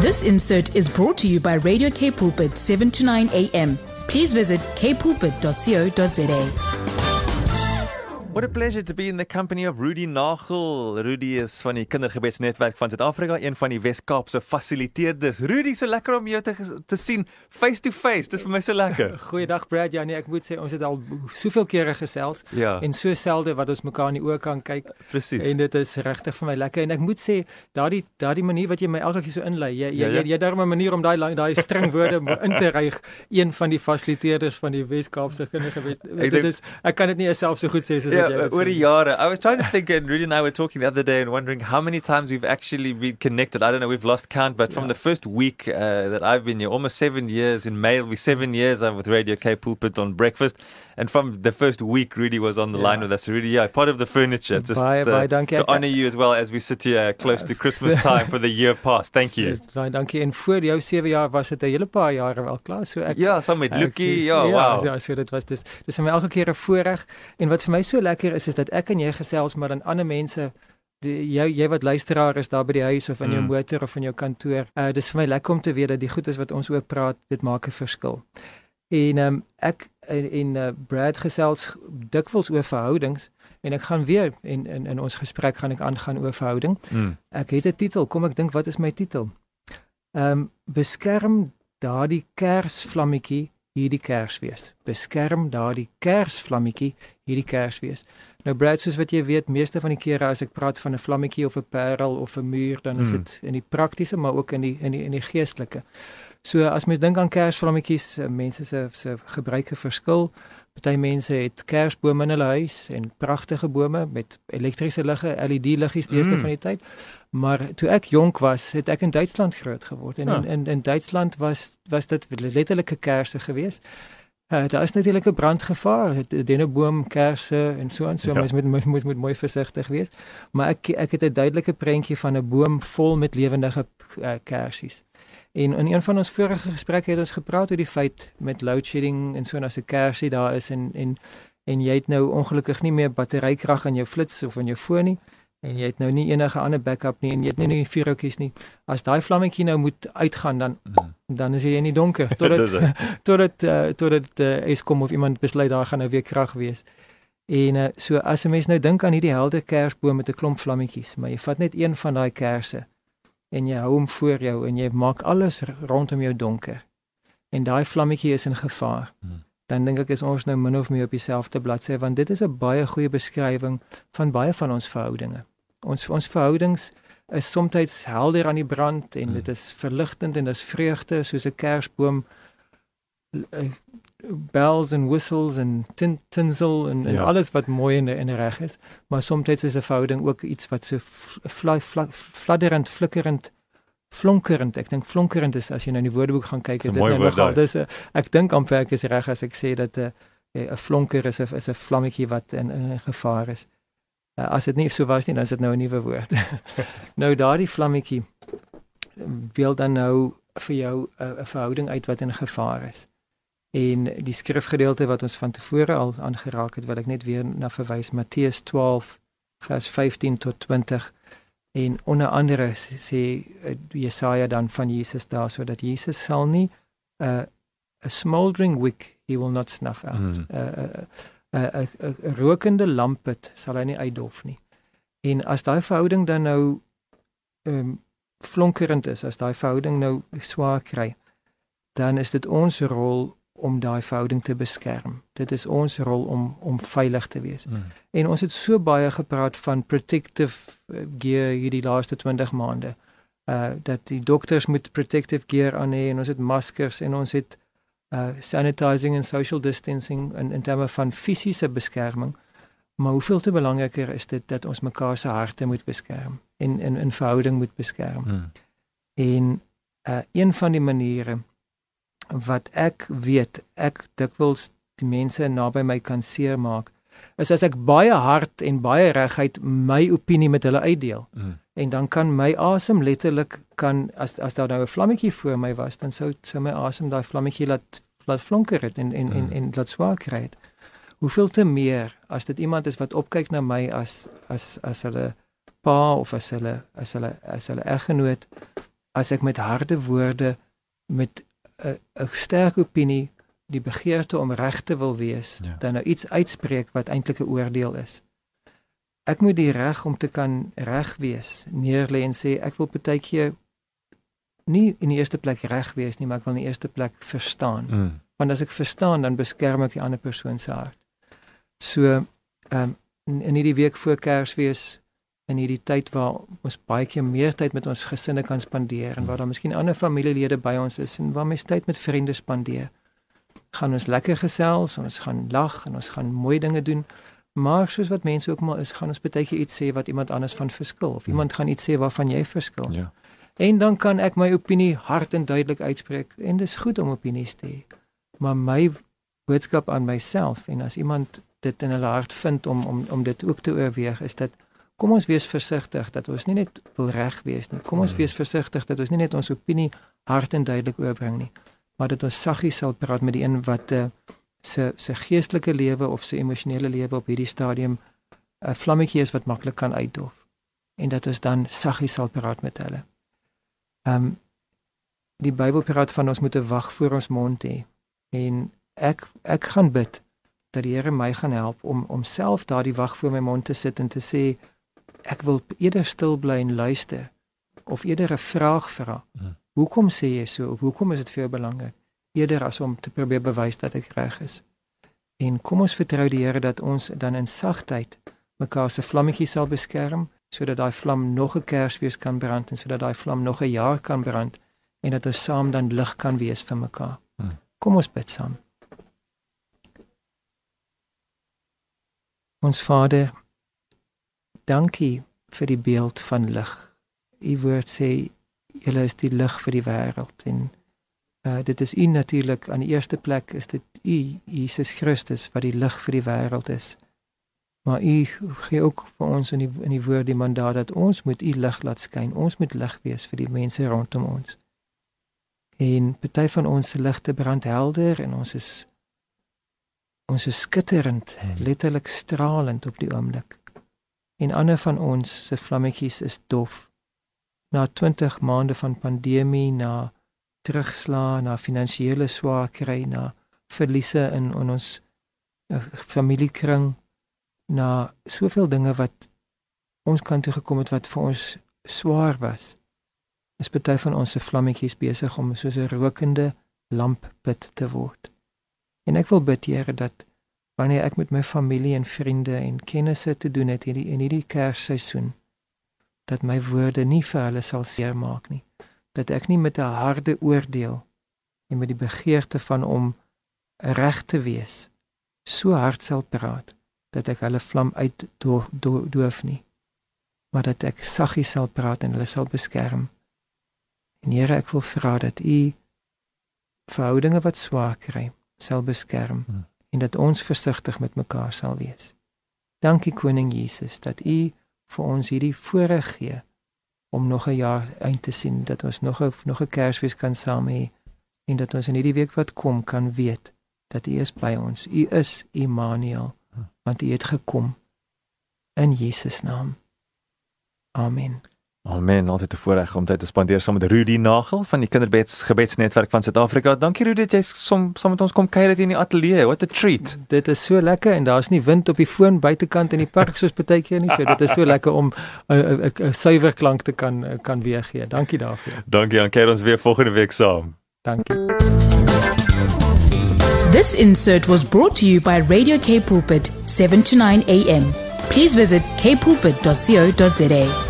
This insert is brought to you by Radio K Pulpit 7 to 9 a.m. Please visit kpulpit.co.za. What a pleasure to be in the company of Rudy Nagel. Rudy is van die Kindergebedsnetwerk van Suid-Afrika, een van die Wes-Kaapse fasiliteerders. Rudy, so lekker om jou te te sien face to face. Dit is vir my so lekker. Goeiedag Brad. Ja nee, ek moet sê ons het al soveel kere gesels Ja. en so selde wat ons mekaar in die oë kan kyk. Presies. En dit is regtig vir my lekker en ek moet sê daardie daardie manier wat jy my elke keer so inlei. Jy jy Ja, ja. jy, jy daar 'n manier om daai daai string woorde in te ryg. Een van die fasiliteerders van die Wes-Kaapse Kindergebed. Dit is ek kan dit nie self so goed sê soos Yeah, sê. die jare. I was trying to think, and Rudy and I were talking the other day and wondering how many times we've actually been connected. I don't know, we've lost count, but from Yeah. the first week uh, that I've been here, almost seven years in May, it'll be seven years I'm with Radio K Pulpit on breakfast. And from the first week, Rudy was on the line Yeah. with us. Rudy, yeah, part of the furniture. Just Baie, uh, baie dankie. to honor you as well as we sit here close to Christmas time for the year past. Thank you. Baie dankie. En voor jou 7 jaar was dit 'n hele paar jare wel klaar. So ek some with Ek- Lucky. Yeah, wow. Ja, so dit was dis dis vir my elke keer 'n voorreg en wat vir my so lekker is is dat ek en jy gesels maar dan ander mense die jy jy wat luisteraar is daar by die huis of in jou Mm. motor of in jou kantoor. Uh dis vir my lekker om te weet dat die goed is wat ons oor praat, dit maak 'n verskil. En ehm um, ek en, en uh, Brad gesels dikwels oor verhoudings en ek gaan weer en in in ons gesprek gaan ek aangaan oor verhouding. Mm. Ek het 'n titel. Kom ek dink wat is my titel? Ehm um, beskerm daardie kersvlammetjie hierdie kersfees. Beskerm daardie kersvlammetjie hierdie kersfees. Nou Brad, soos wat jy weet, meeste van die kere as ek praat van 'n vlammetjie of 'n parel of 'n muur, dan is Mm. dit in die praktiese maar ook in die in die in die geestelike. So as mens dink aan kersvlammetjies, eh, mense se se gebruike verskil. Party mense het kersbome in hulle huis en pragtige bome met elektriese ligge, LED-liggies deesdae Mm. van die tyd. Maar toe ek jonk was, het ek in Duitsland groot geword en Ja. in, in in Duitsland was was dit letterlike kersse geweest. Uh, daar is natuurlik 'n brandgevaar, kersse en so en so, Ja. ja. mens moet moet moet moet mooi versigtig wees. Maar ek ek het 'n duidelike prentjie van 'n boom vol met lewendige uh, kersies. En in een van ons vorige gesprekke het ons gepraat oor die feit met load shedding en so en as 'n kersie daar is en en en jy het nou ongelukkig nie meer batterykrag in jou flits of in jou foon nie en jy het nou nie enige ander backup nie en jy het nie nie vuurhoutjies nie. As daai vlammetjie nou moet uitgaan dan Mm. dan is jy in die donker tot Dis dit dit. tot dit uh, tot dit uh, Eskom of iemand besluit daar gaan nou weer krag wees. En uh, so as 'n mens nou dink aan hierdie helder kersboom met 'n klomp vlammetjies, maar jy vat net een van daai kersse en jy hou hom voor jou en jy maak alles rondom jou donker. En daai vlammetjie is in gevaar. Hmm. Dan dink ek is ons nou min of meer op dieselfde bladsy want dit is 'n baie goeie beskrywing van baie van ons verhoudinge. Ons ons verhoudings is soms helder aan die brand en Hmm. dit is verligtend en dis vreugde soos 'n kersboom eh, bells en whistles en tin, tinsel en, en Ja. alles wat mooi en, en reg is, maar soms is 'n verhouding ook iets wat so fly, fly, fladderend, flikkerend, flonkerend. Ek dink flonkerend is as jy nou in die woordeboek gaan kyk, is een dit nou nogal dis ek dink amper ek is reg as ek sê dat 'n 'n flonker is 'n is 'n vlammetjie wat in, in gevaar is. Uh, as dit nie so was nie, dan is dit nou 'n nuwe woord. nou daardie vlammetjie wil dan nou vir jou 'n 'n verhouding uit wat in gevaar is. En die skrifgedeelte wat ons van tevore al aangeraak het, wil ek net weer na verwys Matteus 12 vers 15 tot 20 en onder andere sê, uh, Jesaja dan van Jesus daar sodat Jesus sal nie 'n uh, 'n smoldering wick he will not snuff out. 'n 'n 'n 'n rokende lampet sal hy nie uitdof nie. En as daai verhouding dan nou ehm um, flonkerend is, as daai verhouding nou swaar kry, dan is dit ons rol om daai verhouding te beskerm. Dit is ons rol om om veilig te wees. Mm. En ons het so baie gepraat van protective eh, gear hierdie laaste 20 maande. Uh dat die dokters moet protective gear aan hê en ons het maskers en ons het uh sanitizing en social distancing in in terme van fisiese beskerming. Maar hoeveel te belangriker is dit dat ons mekaar se harte moet beskerm en in in verhouding moet beskerm. Mm. En uh een van die maniere wat ek weet, ek dikwels die mense naby my kan seermaak, is as ek baie hard en baie reguit my opinie met hulle uitdeel. Mm. En dan kan my asem letterlik kan as as daar nou 'n vlammetjie voor my was, dan sou sou my asem daai vlammetjie laat laat flonker het en en en Mm. en laat swaar kry het. Hoeveel te meer as dit iemand is wat opkyk na my as as as hulle pa of as hulle as hulle as hulle eggenoot as ek met harde woorde met 'n 'n sterk opinie die begeerte om reg te wil wees, Ja. dan nou iets uitspreek wat eintlik 'n oordeel is. Ek moet die reg om te kan reg wees neerlê en sê ek wil partykeer nie in die eerste plek reg wees nie, maar ek wil in die eerste plek verstaan. Mm. Want as ek verstaan, dan beskerm ek die ander persoon se hart. So, ehm um, in hierdie week voor Kersfees in hierdie tyd waar ons baie keer meer tyd met ons gesinne kan spandeer en waar daar miskien ander familielede by ons is en waar mens tyd met vriende spandeer. Gaan ons lekker gesels, ons gaan lag en ons gaan mooi dinge doen. Maar soos wat mense ook maar is, gaan ons baie keer iets sê wat iemand anders van verskil of iemand gaan iets sê waarvan jy verskil. Ja. En dan kan ek my opinie hard en duidelik uitspreek en dis goed om opinies te hê. Maar my boodskap aan myself en as iemand dit in hulle hart vind om om om dit ook te oorweeg is dat kom ons wees versigtig dat ons nie net wil reg wees nie. Kom ons wees versigtig dat ons nie net ons opinie hard en duidelik oorbring nie, maar dat ons saggies sal praat met die een wat uh, se se geestelike lewe of se emosionele lewe op hierdie stadium 'n vlammetjie is wat maklik kan uitdof en dat ons dan saggies sal praat met hulle. Ehm um, die Bybel praat van ons moet 'n wag voor ons mond hê. En ek ek gaan bid dat die Here my gaan help om om self daardie wag voor my mond te sit en te sê ek wil eerder stil bly en luister of eerder 'n vraag vra. Hmm. Hoekom sê jy so of hoekom is dit vir jou belangrik? Eerder as om te probeer bewys dat ek reg is. En kom ons vertrou die Here dat ons dan in sagtheid mekaar se vlammetjie sal beskerm sodat daai vlam nog 'n Kersfees kan brand en sodat daai vlam nog 'n jaar kan brand en dat ons saam dan lig kan wees vir mekaar. Hmm. Kom ons bid saam. Ons Vader, dankie vir die beeld van lig. U woord sê julle is die lig vir die wêreld en uh, dit is u natuurlik aan die eerste plek is dit u Jesus Christus wat die lig vir die wêreld is. Maar u gee ook vir ons in die in die woord die mandaat dat ons moet u lig laat skyn. Ons moet lig wees vir die mense rondom ons. En party van ons se ligte brand helder en ons is ons is skitterend, letterlik stralend op die oomblik. En ander van ons se vlammetjies is dof. Na 20 maande van pandemie, na terugslag, na finansiële swaar kry, na verliese in, in ons uh, familiekring, na soveel dinge wat ons kant toe gekom het wat vir ons swaar was. Is party van ons se vlammetjies besig om soos 'n rokende lamppit te word. En ek wil bid Here dat wanneer ek met my familie en vriende en kennisse te doen het hierdie in hierdie Kersseisoen dat my woorde nie vir hulle sal seermaak nie. Dat ek nie met 'n harde oordeel en met die begeerte van om reg te wees so hard sal praat dat ek hulle vlam uit doof, doof, doof nie. Maar dat ek saggies sal praat en hulle sal beskerm. En Here, ek wil vra dat U verhoudinge wat swaar kry, sal beskerm Hmm. En dat ons versigtig met mekaar sal wees. Dankie koning Jesus dat U vir ons hierdie voorreg gee om nog 'n jaar eind te sien, dat ons nog 'n nog 'n Kersfees kan saam hê en dat ons in hierdie week wat kom kan weet dat U is by ons. U is Immanuel, want U het gekom in Jesus naam. Amen. Amen. Altyd 'n voorreg om tyd te spandeer saam met Rudy Nagel van die Kinderbeds Gebedsnetwerk van Suid-Afrika. Dankie Rudy dat jy som, saam met ons kom kuier dit in die ateljee. What a treat. Dit is so lekker en daar's nie wind op die foon buitekant in die park soos partykeer nie. So dit is so lekker om 'n 'n 'n suiwer klank te kan eh, kan weergee. Dankie daarvoor. Dankie aan kuier ons weer volgende week saam. Dankie. This insert was brought to you by Radio K Pulpit, 7 to 9 a.m. Please visit kpulpit.co.za.